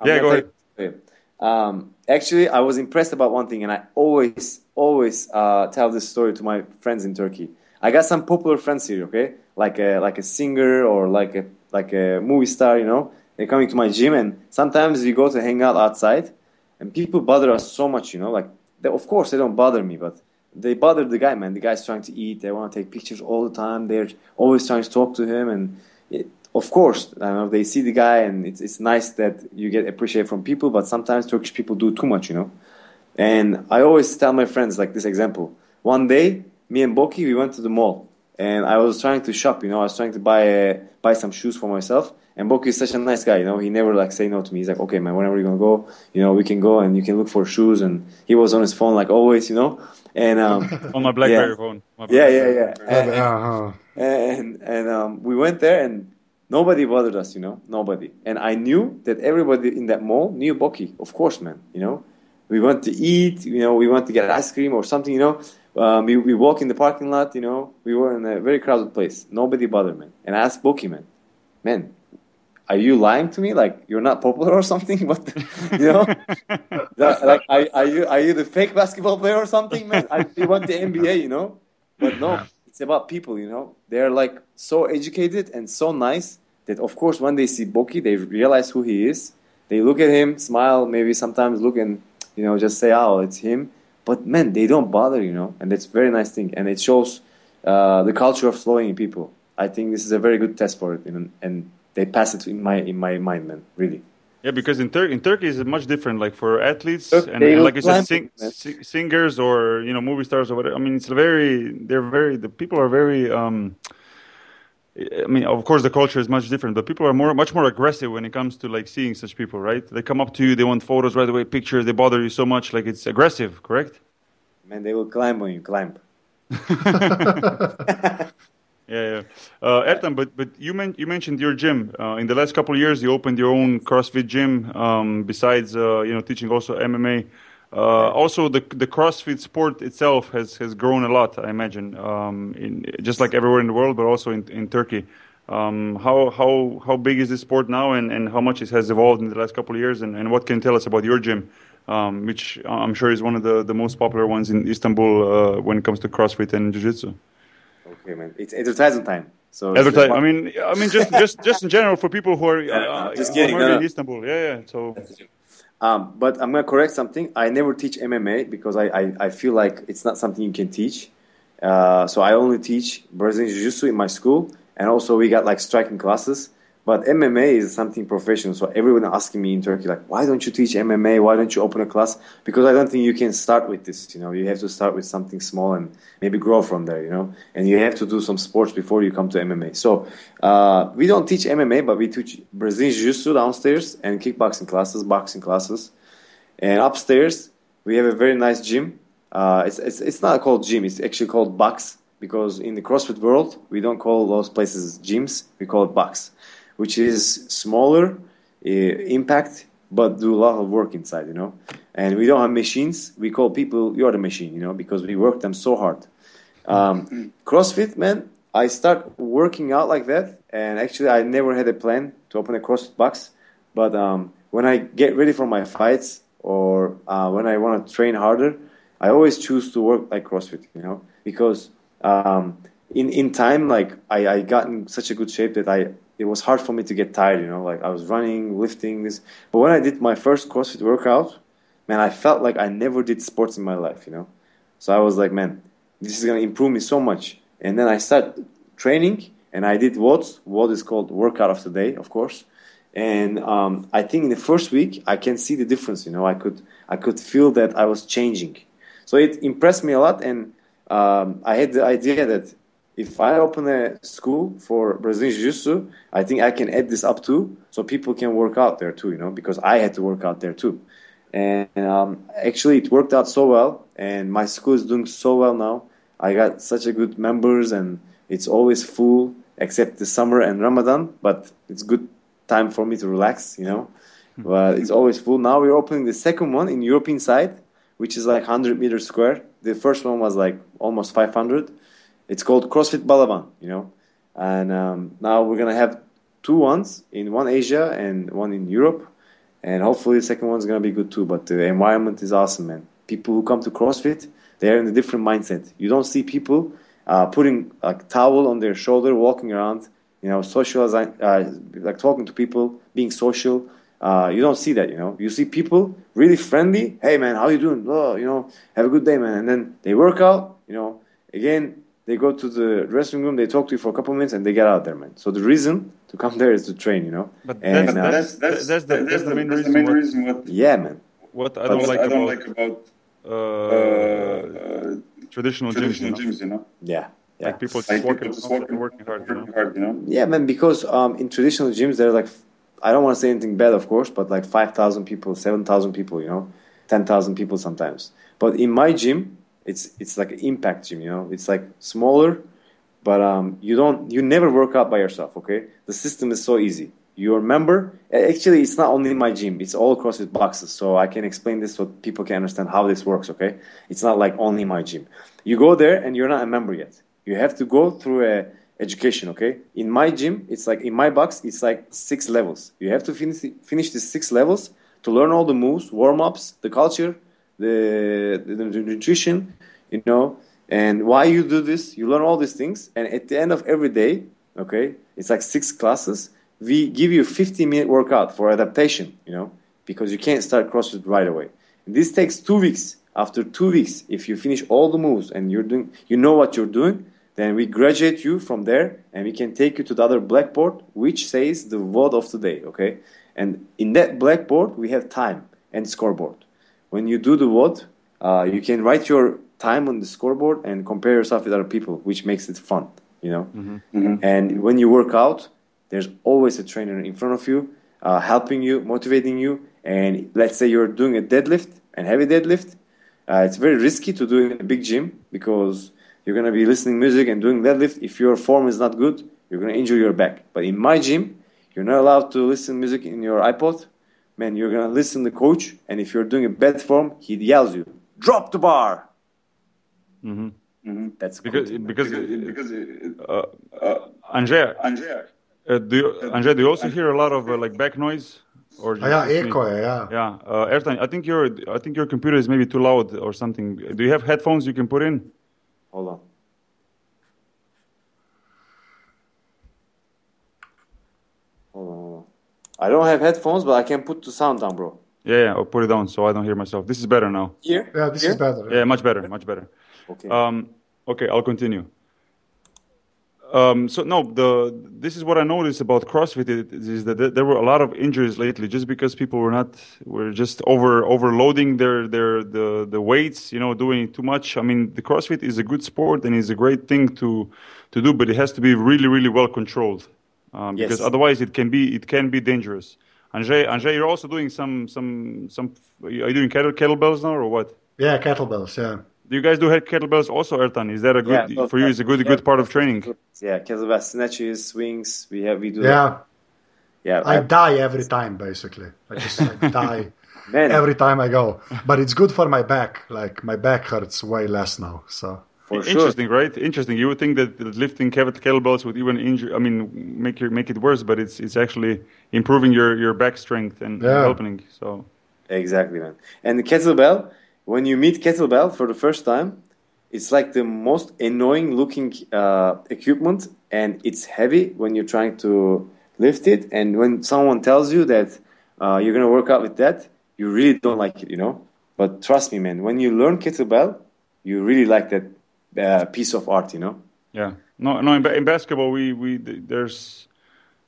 I'm Yeah, go tell you one story. Um, actually, I was impressed about one thing, and I always, always uh, tell this story to my friends in Turkey. I got some popular friends here, okay, like a like a singer or like a like a movie star, you know. They're coming to my gym, and sometimes we go to hang out outside, and people bother us so much, you know. Like, they, of course, they don't bother me, but they bother the guy, man. The guy's trying to eat. They want to take pictures all the time. They're always trying to talk to him, and it, of course, I know they see the guy, and it's it's nice that you get appreciated from people. But sometimes Turkish people do too much, you know. And I always tell my friends like this example. One day, me and Boki, we went to the mall, and I was trying to shop. You know, I was trying to buy uh, buy some shoes for myself. And Boki is such a nice guy. You know, he never like say no to me. He's like, okay, man, whenever you're gonna go, you know, we can go and you can look for shoes. And he was on his phone like always, you know. And um, On my BlackBerry Yeah. phone. My yeah, BlackBerry. yeah, yeah. And, Uh-huh. and and um, we went there and nobody bothered us, you know, nobody. And I knew that everybody in that mall knew Boki, of course, man. You know, we went to eat, you know, we went to get ice cream or something, you know. Um, we, we walk in the parking lot, you know. We were in a very crowded place. Nobody bothered, man. And I asked Boki, man, man, are you lying to me? Like you're not popular or something? But you know, like are, are you are you the fake basketball player or something, man? I, you want the NBA, you know? But no, it's about people, you know. They're like so educated and so nice that, of course, when they see Boki, they realize who he is. They look at him, smile, maybe sometimes look and, you know, just say, oh, it's him. But man, they don't bother, you know, and that's a very nice thing. And it shows uh, the culture of flowing people. I think this is a very good test for it, and, and they pass it in my in my mind, man. Really. Yeah, because in Turkey, in Turkey is much different. Like for athletes and, and like you said, glamping, sing, singers or you know movie stars or whatever. I mean, it's very they're very the people are very. um I mean, of course, the culture is much different, but people are more, much more aggressive when it comes to like seeing such people, right? They come up to you, they want photos right away, pictures, they bother you so much, like it's aggressive, correct? Man, they will climb on you, climb. Yeah, yeah. Uh, Ertan, but but you men- you mentioned your gym. Uh, in the last couple of years, you opened your own CrossFit gym. Um, besides, uh, you know, teaching also MMA. Uh, also, the the CrossFit sport itself has has grown a lot. I imagine, um, in just like everywhere in the world, but also in in Turkey. Um, how how how big is this sport now, and, and how much it has evolved in the last couple of years, and, and what can you tell us about your gym, um, which I'm sure is one of the, the most popular ones in Istanbul uh, when it comes to CrossFit and Jiu-Jitsu. Okay, man. It's advertising time. So Advertise. I mean, I mean, just just just in general for people who are uh, just kidding, no, no. in Istanbul. Yeah, yeah. So Um, but I'm gonna correct something. I never teach MMA because I, I, I feel like it's not something you can teach. Uh, so I only teach Brazilian Jiu-Jitsu in my school, and also we got like striking classes. But MMA is something professional. So everyone asking me in Turkey like, why don't you teach MMA? Why don't you open a class? Because I don't think you can start with this. You know, you have to start with something small and maybe grow from there. You know, and you have to do some sports before you come to MMA. So uh, we don't teach MMA, but we teach Brazilian Jiu-Jitsu downstairs and kickboxing classes, boxing classes. And upstairs, we have a very nice gym. Uh, it's, it's, it's not called gym, it's actually called box because in the CrossFit world, we don't call those places gyms, we call it box, which is smaller, uh, impact, but do a lot of work inside, you know. And we don't have machines, we call people, you're the machine, you know, because we work them so hard. Um, CrossFit, man, I start working out like that, and actually, I never had a plan to open a CrossFit box. But um, when I get ready for my fights or uh, when I want to train harder, I always choose to work like CrossFit, you know, because um, in in time, like I, I got in such a good shape that I it was hard for me to get tired, you know, like I was running, lifting this. But when I did my first CrossFit workout, man, I felt like I never did sports in my life, you know. So I was like, man, this is gonna improve me so much. And then I started training, and I did WODs. WOD is called workout of the day, of course. And um, I think in the first week, I can see the difference. You know, I could I could feel that I was changing. So it impressed me a lot, and um, I had the idea that if I open a school for Brazilian Jiu-Jitsu, I think I can add this up too, so people can work out there too. You know, because I had to work out there too. And um, actually, it worked out so well, and my school is doing so well now. I got such a good members, and it's always full except the summer and Ramadan. But it's good time for me to relax, you know. But it's always full. Now we're opening the second one in European side, which is like 100 meters square. The first one was like almost 500. It's called CrossFit Balaban, you know. And um, now we're gonna have two ones in one Asia and one in Europe, and hopefully the second one's gonna be good too. But the environment is awesome, man. People who come to CrossFit, they're in a different mindset. You don't see people uh, putting a towel on their shoulder, walking around, you know, socializing, uh, like talking to people, being social. Uh, you don't see that, you know. You see people really friendly. Hey, man, how you doing? Oh, you know, have a good day, man. And then they work out, you know. Again, they go to the dressing room, they talk to you for a couple minutes, and they get out there, man. So the reason to come there is to train, you know. But And, that's, uh, that's, that's, that's, the, that's the main reason. what, reason what, Yeah, man. what I I don't don't like I don't about like about uh, uh, traditional, gyms. You traditional know? gyms, you know. Yeah, yeah. Like people just Like working, people just working, working hard. You know? working hard, you know. Yeah, man, because um, in traditional gyms, there are like, I don't want to say anything bad, of course, but like 5,000 people, 7,000 people, you know, 10,000 people sometimes. But in my gym, it's it's like an impact gym, you know, it's like smaller, but um, you don't, you never work out by yourself, okay? The system is so easy. You're a member. Actually, it's not only my gym, it's all across CrossFit boxes. So I can explain this so people can understand how this works, okay? It's not like only my gym. You go there and you're not a member yet. You have to go through a education okay in my gym it's like in my box it's like six levels you have to finish finish the six levels to learn all the moves warm-ups the culture the, the, nutrition you know And why you do this? You learn all these things, and at the end of every day, okay, it's like six classes. We give you 15 minute workout for adaptation, you know, because you can't start CrossFit right away. This takes two weeks. After two weeks, if you finish all the moves and you're doing, you know what you're doing, then we graduate you from there, and we can take you to the other blackboard, which says the WOD of the day, okay? And in that blackboard, we have time and scoreboard. When you do the WOD, uh, you can write your time on the scoreboard and compare yourself with other people, which makes it fun, you know. Mm-hmm. And when you work out, there's always a trainer in front of you, uh, helping you, motivating you. And let's say you're doing a deadlift and heavy deadlift, uh, it's very risky to do in a big gym because you're gonna be listening music and doing deadlift. If your form is not good, you're gonna injure your back. But in my gym, you're not allowed to listen music in your iPod. Man, you're gonna listen to the coach, and if you're doing a bad form, he yells you, drop the bar. Mm-hmm. That's Because cool, man. because because uh, uh, Anže, Anže, uh, do you, Anže, do you also hear a lot of uh, like back noise? Or ja, just me? echo, ja. Yeah, uh, Ertan, I think your I think your computer is maybe too loud or something. Do you have headphones you can put in? Hold on. Hold on, hold on. I don't have headphones, but I can put the sound down, bro. Yeah, yeah, or put it down so I don't hear myself. This is better now. Here? Yeah, this Here? is better. Yeah, much better, much better. Okay. Um, okay, I'll continue. Um, so no, the this is what I noticed about CrossFit is, is that there- there were a lot of injuries lately, just because people were not were just over overloading their their the the weights, you know, doing too much. I mean, the CrossFit is a good sport and is a great thing to to do, but it has to be really really well controlled, um, because otherwise it can be it can be dangerous. Anže, Anže, you're also doing some some some. Are you doing kettle, kettlebells now or what? Yeah, kettlebells, yeah. Do you guys do head kettlebells also, Ertan? Is that a good Yeah, for you? Is a good good part of training? Yeah, kettlebell snatches, swings. We have we do. Yeah, yeah. I I- die every time, basically. I just I die man, every time I go. But it's good for my back. Like, my back hurts way less now, so. For sure. Interesting, right? Interesting. You would think that lifting kettlebells would even injure. I mean, make your make it worse, but it's it's actually improving your your back strength and Yeah. helping. So Exactly, man. And the kettlebell, when you meet kettlebell for the first time, it's like the most annoying looking uh, equipment, and it's heavy when you're trying to lift it. And when someone tells you that uh, you're gonna work out with that, you really don't like it, you know. But trust me, man, when you learn kettlebell, you really like that uh, piece of art, you know. yeah, no, no. In, in basketball, we we there's.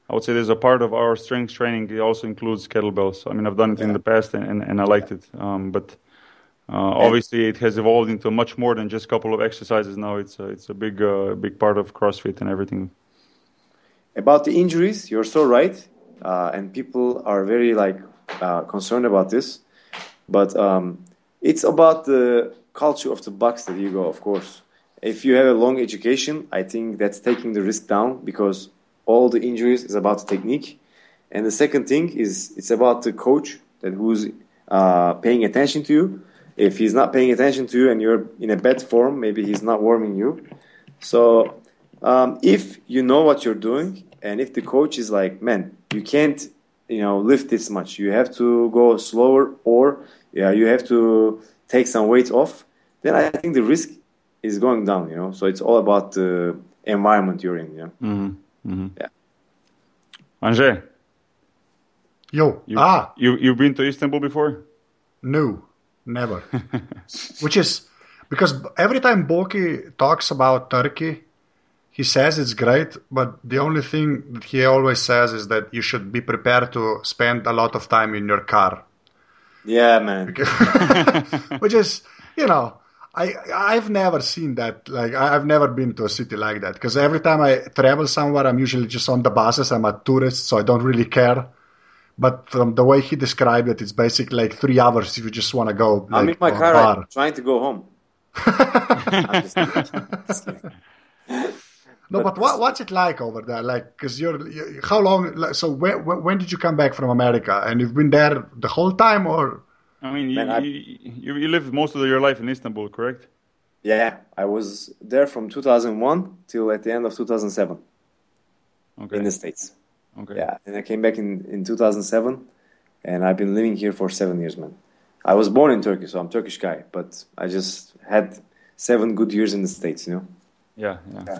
I would say there's a part of our strength training. It also includes kettlebells. I mean, I've done it in the past, and, and, and I liked it. Um, but uh, obviously, it has evolved into much more than just a couple of exercises. Now it's a, it's a big uh, big part of CrossFit and everything. About the injuries, you're so right, uh, and people are very like uh, concerned about this. But um, it's about the culture of the box that you go. Of course, if you have a long education, I think that's taking the risk down because all the injuries is about the technique, and the second thing is it's about the coach that who's uh, paying attention to you. If he's not paying attention to you and you're in a bad form, maybe he's not warming you. So um, if you know what you're doing, and if the coach is like, man, you can't, you know, lift this much. You have to go slower, or yeah, you have to take some weight off. Then I think the risk is going down. You know, so it's all about the environment you're in. You know? Mm-hmm. Mm-hmm. Yeah. Anže, Yo, you, ah, you you've been to Istanbul before? no, never. Which is because every time Boki talks about Turkey, he says it's great, but the only thing that he always says is that you should be prepared to spend a lot of time in your car. Yeah, man. Which is, you know, I I've never seen that. Like I've never been to a city like that because every time I travel somewhere, I'm usually just on the buses. I'm a tourist, so I don't really care. But from the way he described it, it's basically like three hours if you just want to go. I'm like, in my car, right, trying to go home. I'm just kidding. Just kidding. No, but what, what's it like over there? Like, because you're, you how long? like, So when when did you come back from America? And you've been there the whole time, or I mean, you, Man, I- you, you you lived most of your life in Istanbul, correct? Yeah, I was there from 2001 till at the end of 2007 Okay. in the States. okay. Yeah, and I came back in, in 2007, and I've been living here for seven years, man. I was born in Turkey, so I'm Turkish guy, but I just had seven good years in the states. You know. Yeah, yeah. Yeah.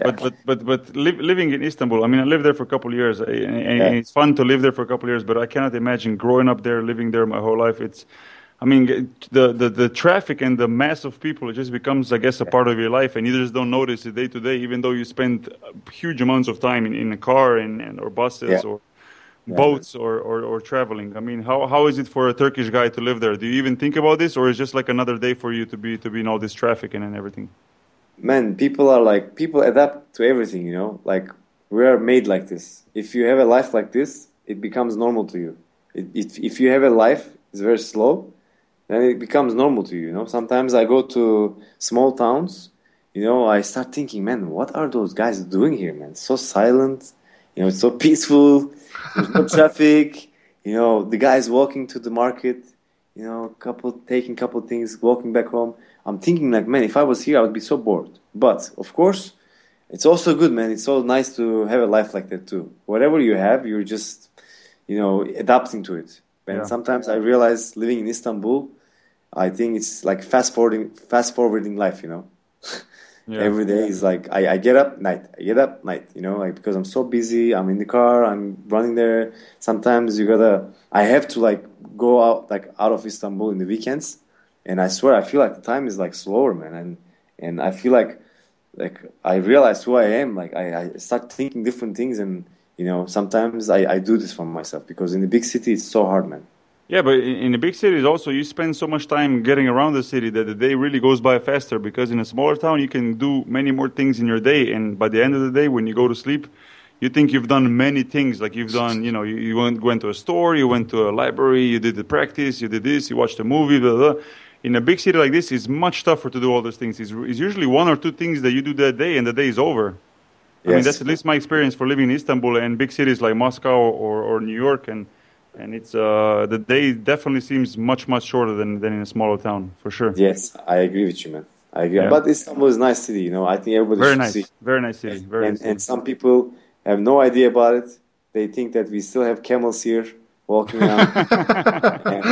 But but but but li- living in Istanbul, I mean, I lived there for a couple of years, eh, and, and Yeah. it's fun to live there for a couple of years. But I cannot imagine growing up there, living there my whole life. It's, I mean, the the, the traffic and the mass of people it just becomes, I guess, a part of your life, and you just don't notice it day to day, even though you spend huge amounts of time in, in a car and, and or buses Yeah. or Yeah. boats or, or, or traveling. I mean, how how is it for a Turkish guy to live there? Do you even think about this, or is it just like another day for you to be to be in all this traffic and, and everything? Man, people are like people adapt to everything, you know. Like we are made like this. If you have a life like this, it becomes normal to you. It, it, if you have a life it's very slow, then it becomes normal to you. You know. Sometimes I go to small towns. You know, I start thinking, man, what are those guys doing here, man? So silent. You know, it's so peaceful. There's no traffic. You know, the guys walking to the market. You know, couple taking couple things, walking back home. I'm thinking like, man, if I was here, I would be so bored. But of course, it's also good, man. It's so nice to have a life like that too. Whatever you have, you're just, you know, adapting to it. And Yeah. sometimes I realize living in Istanbul, I think it's like fast forwarding, fast forwarding life. You know, Yeah. every day is like I, I get up night, I get up night. You know, like because I'm so busy, I'm in the car, I'm running there. Sometimes you gotta, I have to like go out like out of Istanbul in the weekends, and I swear I feel like the time is like slower, man, and and I feel like like I realize who I am. Like I, I start thinking different things, and you know sometimes I, I do this for myself because in the big city it's so hard, man. Yeah, but in the big cities also you spend so much time getting around the city that the day really goes by faster because in a smaller town you can do many more things in your day and by the end of the day when you go to sleep you think you've done many things like you've done you know you, you went, went to a store you went to a library you did the practice you did this you watched a movie blah, blah. In a big city like this it's much tougher to do all those things it's, it's usually one or two things that you do that day and the day is over Yes. I mean that's at least my experience for living in Istanbul and big cities like Moscow or, or New York and and it's uh, the day definitely seems much much shorter than, than in a smaller town for sure. Yes, I agree with you, man. I agree. Yeah. But Istanbul is a nice city, you know. I think everybody Very should nice, see. very nice city, very and, nice. and some people have no idea about it. They think that we still have camels here walking around and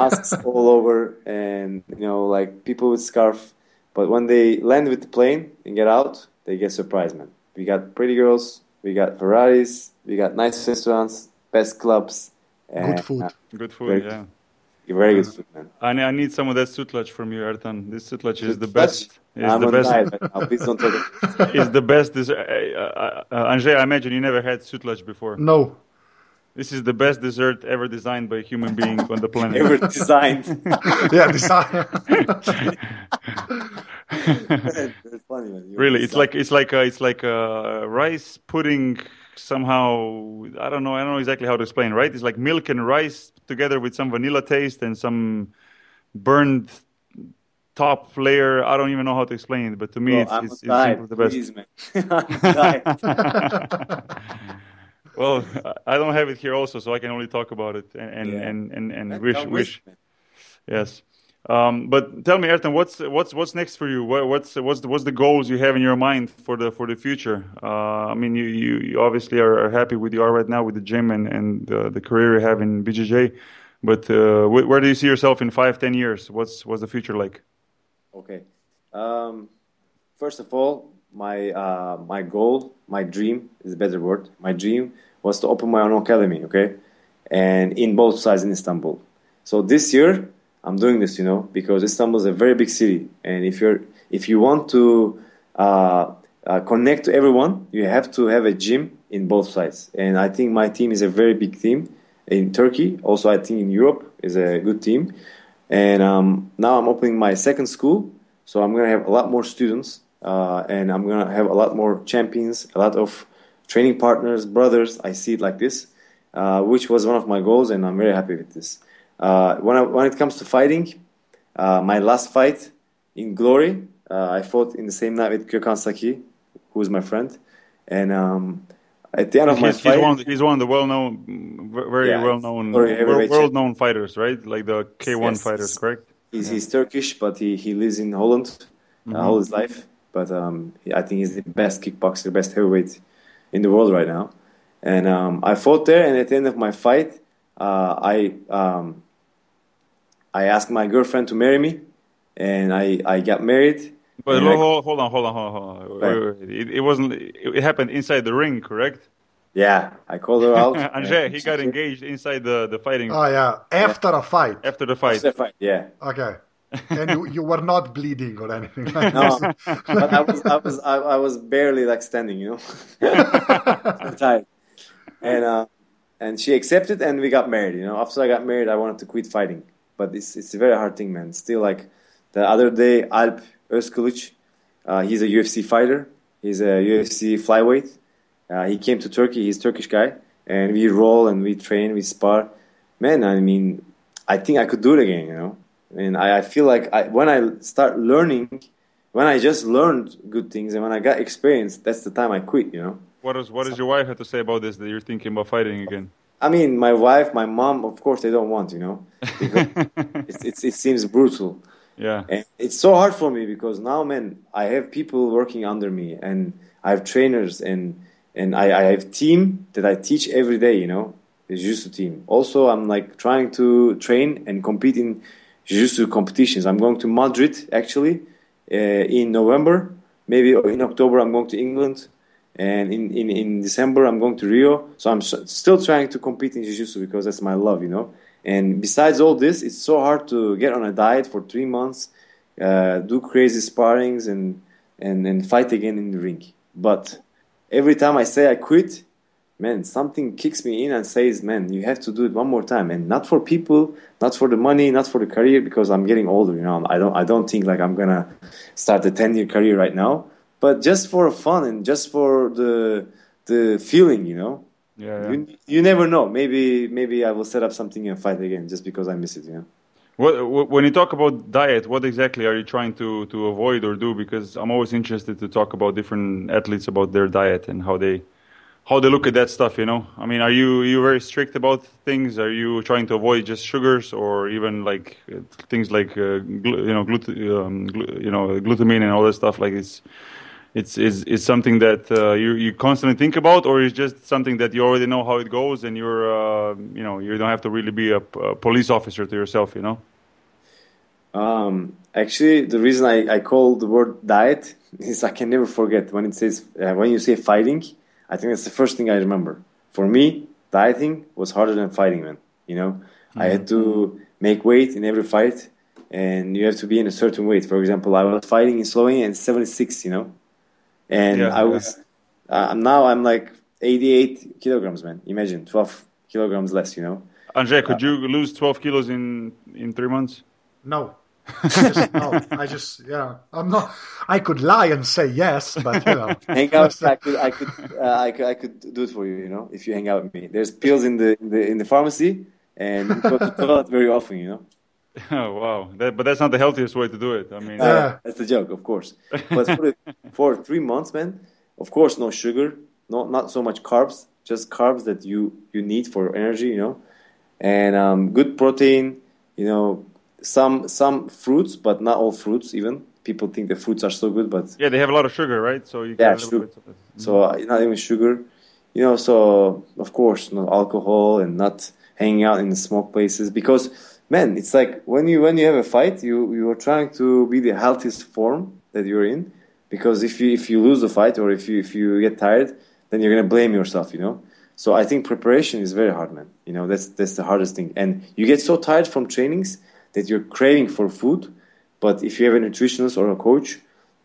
masks all over and you know like people with scarf. But when they land with the plane and get out, they get surprised, man. We got pretty girls, we got Ferraris, we got nice restaurants, best clubs, and Good food. uh, Good food, very- yeah. very good food, man. I need, I need some of that sutlach from you, Ertan. This sutlach is the best. Is I'm the best. right now. Please don't talk. about Is the best. Dessert. Uh, uh, uh, Anže, I imagine you never had sutlach before. No. This is the best dessert ever designed by a human being on the planet. ever designed. Yeah, design. That's funny, man. You really, it's design- like it's like uh, it's like uh, rice pudding somehow. I don't know. I don't know exactly how to explain. Right? It's like milk and rice together with some vanilla taste and some burned top layer. I don't even know how to explain it, but to me, Bro, it's, I'm it's, it's the best. please, man. I'm on diet. well, I don't have it here also, so I can only talk about it and and Yeah. and, and, and wish wish. Yes. Um, but tell me, Ertan, what's what's what's next for you? What, what's what's the, what's the goals you have in your mind for the for the future? Uh, I mean, you, you, you obviously are, are happy with you are right now with the gym and and uh, the career you have in BJJ, but uh, wh- where do you see yourself in five, ten years? What's what's the future like? Okay. Um, first of all, my uh, my goal, my dream is a better word. My dream was to open my own academy. Okay, and in both sides in Istanbul. So this year I'm doing this, you know, because Istanbul is a very big city, and if you're if you want to uh, uh, connect to everyone, you have to have a gym in both sides. And I think my team is a very big team in Turkey. Also, I think in Europe is a good team. And um, now I'm opening my second school, so I'm gonna have a lot more students, uh, and I'm gonna have a lot more champions, a lot of training partners, brothers. I see it like this, uh, which was one of my goals, and I'm very happy with this. Uh, when I, when it comes to fighting, uh, my last fight in Glory, uh, I fought in the same night with Gökhan Saki, who is my friend, and um, at the end of my He's, he's fight, one of the, he's one of the well known, very Yeah, well known, world known fighters, right? Like the K1 Yes. fighters, correct? He's, he's Turkish, but he, he lives in Holland uh, all his life. But um, I think he's the best kickboxer, best heavyweight in the world right now. And um, I fought there, and at the end of my fight, uh, I um, I asked my girlfriend to marry me, and I I got married. But and I- hold, hold on, hold on, hold on. Hold on. Wait, wait, wait. It, it wasn't. It, it happened inside the ring, correct? yeah, I called her out. Anže, he got engaged inside the the fighting Oh yeah, after a fight. after the fight. After the fight, yeah. Okay. And you, you were not bleeding or anything like No, but I was I was I, I was barely like standing, you know, I'm tired. And uh, and she accepted, and we got married. You know, after I got married, I wanted to quit fighting, but it's it's a very hard thing, man. Still, like the other day, Alp Özkılıç, uh, he's a UFC fighter. He's a UFC flyweight. Uh, he came to Turkey. He's a Turkish guy, and we roll and we train, we spar. Man, I mean, I think I could do it again. You know, and I, I feel like I, when I start learning, when I just learned good things, and when I got experience, that's the time I quit. You know. What does what does your wife have to say about this? That you're thinking about fighting again? I mean, my wife, my mom, of course, they don't want, you know. It's, it's, it seems brutal. yeah. And it's so hard for me because now, man, I have people working under me and I have trainers and, and I, I have team that I teach every day, you know, the Jiu-Jitsu team. Also, I'm like trying to train and compete in Jiu-Jitsu competitions. I'm going to Madrid, actually, uh, in November. Maybe in October, I'm going to England. And in, in, in December, I'm going to Rio. So I'm still trying to compete in Jiu-Jitsu because that's my love, you know. And besides all this, it's so hard to get on a diet for three months, uh, do crazy sparrings, and, and, and fight again in the ring. But every time I say I quit, man, something kicks me in and says, man, you have to do it one more time. And not for people, not for the money, not for the career, because I'm getting older, you know. I don't, I don't think like I'm gonna start a 10 year career right now, but just for fun and just for the, the feeling, you know. Yeah. yeah. You, you never know. Maybe maybe I will set up something and fight again just because I miss it. You know. What, when you talk about diet, what exactly are you trying to, to avoid or do? Because I'm always interested to talk about different athletes about their diet and how they how they look at that stuff. You know, I mean, are you you very strict about things? Are you trying to avoid just sugars or even like things like uh, you know glut- um, you know glutamine and all that stuff? Like it's it's is is something that uh, you you constantly think about, or is just something that you already know how it goes, and you're uh, you know you don't have to really be a, a police officer to yourself, you know. Um, actually, the reason I, I call the word diet is I can never forget when it says uh, when you say fighting. I think that's the first thing I remember. For me, dieting was harder than fighting, man. You know, I had to make weight in every fight, and you have to be in a certain weight. For example, I was fighting in Slovenia at 76, you know, and Yeah, I was uh, now I'm like 88 kilograms, man. Imagine 12 kilograms less, you know. Anže, could you lose 12 kilos in in three months? No. Just, no, I just yeah. I'm not. I could lie and say yes, but you know. hang out. I could, I could, uh, I could, I could do it for you. You know, if you hang out with me. There's pills in the in the, in the pharmacy, and you go to toilet very often. You know, Oh wow! That, but that's not the healthiest way to do it. I mean, Yeah. Uh, that's a joke, of course. But for, the, for three months, man, of course, no sugar, no not so much carbs, just carbs that you you need for energy. You know, and um, good protein. You know, some some fruits, but not all fruits. Even people think the fruits are so good, but yeah, they have a lot of sugar, right? So you Yeah, get a little sure. bit of it. So uh, not even sugar, you know. So of course, no alcohol and not hanging out in the smoke places because man, it's like when you when you have a fight, you you are trying to be the healthiest form that you're in because if you if you lose the fight or if you if you get tired, then you're gonna blame yourself, you know. So I think preparation is very hard, man. You know that's that's the hardest thing, and you get so tired from trainings that you're craving for food. But if you have a nutritionist or a coach,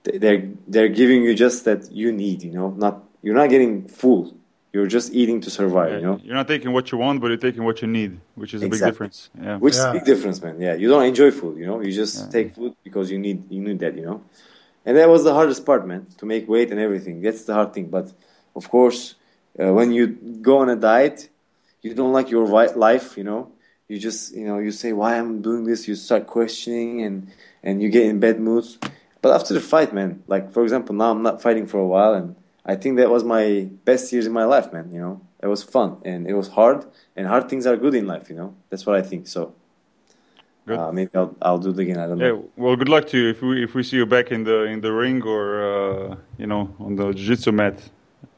they're they're giving you just that you need, you know, not you're not getting full. You're just eating to survive, Yeah, you know, You're not taking what you want, but you're taking what you need, which is a big difference. Yeah. which is a big difference, man. Yeah, you don't enjoy food, you know, you just take food because you need you need that, you know, and that was the hardest part, man, to make weight and everything. That's the hard thing. But of course, uh, when you go on a diet, you don't like your life, you know. You just you know you say why I'm doing this. You start questioning and and you get in bad moods. But after the fight, man, like for example, now I'm not fighting for a while, and I think that was my best years in my life, man. You know, it was fun and it was hard, and hard things are good in life. You know, that's what I think. So Good. uh, maybe I'll I'll do it again. I don't Yeah. know. Well, good luck to you if we if we see you back in the in the ring or uh, you know on the jiu-jitsu mat.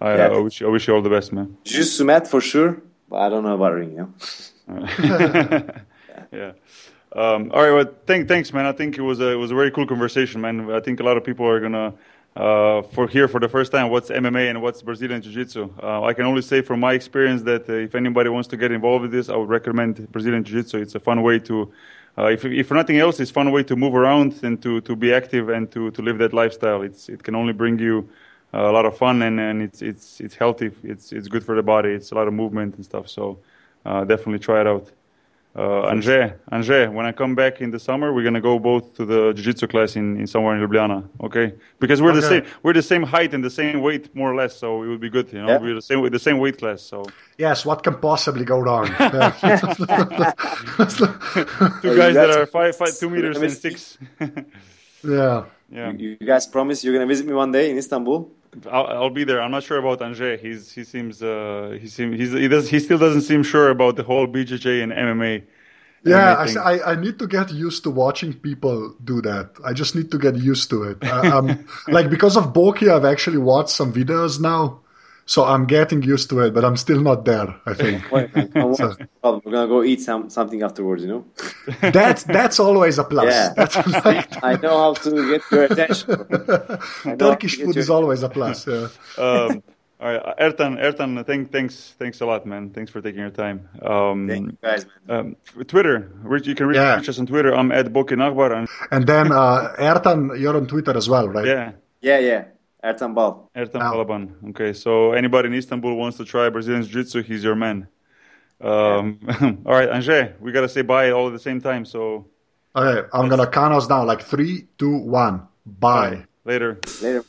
I, Yeah. I wish I wish you all the best, man. Jiu-Jitsu mat for sure, but I don't know about ring. You know. yeah. Um, all right, well, thank, thanks, man. I think it was a it was a very cool conversation, man. I think a lot of people are gonna uh, for here for the first time what's MMA and what's Brazilian Jiu Jitsu. Uh, I can only say from my experience that uh, if anybody wants to get involved with this, I would recommend Brazilian Jiu Jitsu. It's a fun way to, uh, if if nothing else, it's a fun way to move around and to, to be active and to, to live that lifestyle. It's it can only bring you uh, a lot of fun and, and it's it's it's healthy. It's it's good for the body. It's a lot of movement and stuff. So definitely try it out. Uh, Anže, Anže, when I come back in the summer, we're gonna go both to the jiu-jitsu class in, in somewhere in Ljubljana, okay? Because we're the same, we're the same height and the same weight, more or less. So it would be good, you know. Yeah. We're the same, the same weight class. So Yes, what can possibly go wrong? Two guys that are five, five, two meters and six. yeah. yeah, You, you guys promise you're gonna visit me one day in Istanbul? I'll, I'll be there. I'm not sure about Anže. He's he seems uh he seems he's, he does he still doesn't seem sure about the whole BJJ and MMA. Yeah, MMA I. I, I need to get used to watching people do that. I just need to get used to it. I, um, like because of Boki, I've actually watched some videos now, so I'm getting used to it. But I'm still not there. I think Wait, man, come. So- We're gonna go eat some something afterwards, you know. that's that's always a plus. Yeah. That's like, I know how to get your attention. Turkish food get is always a plus. Yeah. um, all right, Ertan, Ertan, thank, thanks, thanks a lot, man. Thanks for taking your time. Um, Thank you guys, man. um, Twitter, reach, you can reach, Yeah. reach us on Twitter. I'm at Boki Nachbar. And, And then uh, Ertan, you're on Twitter as well, right? yeah, Yeah, yeah. Ertan Bal. Ertan Now- Balaban. Okay, so anybody in Istanbul wants to try Brazilian Jiu Jitsu, he's your man. Um, all right, Anže, we gotta say bye all at the same time. So Okay, I'm gonna count us down like three, two, one. Bye. later. Later.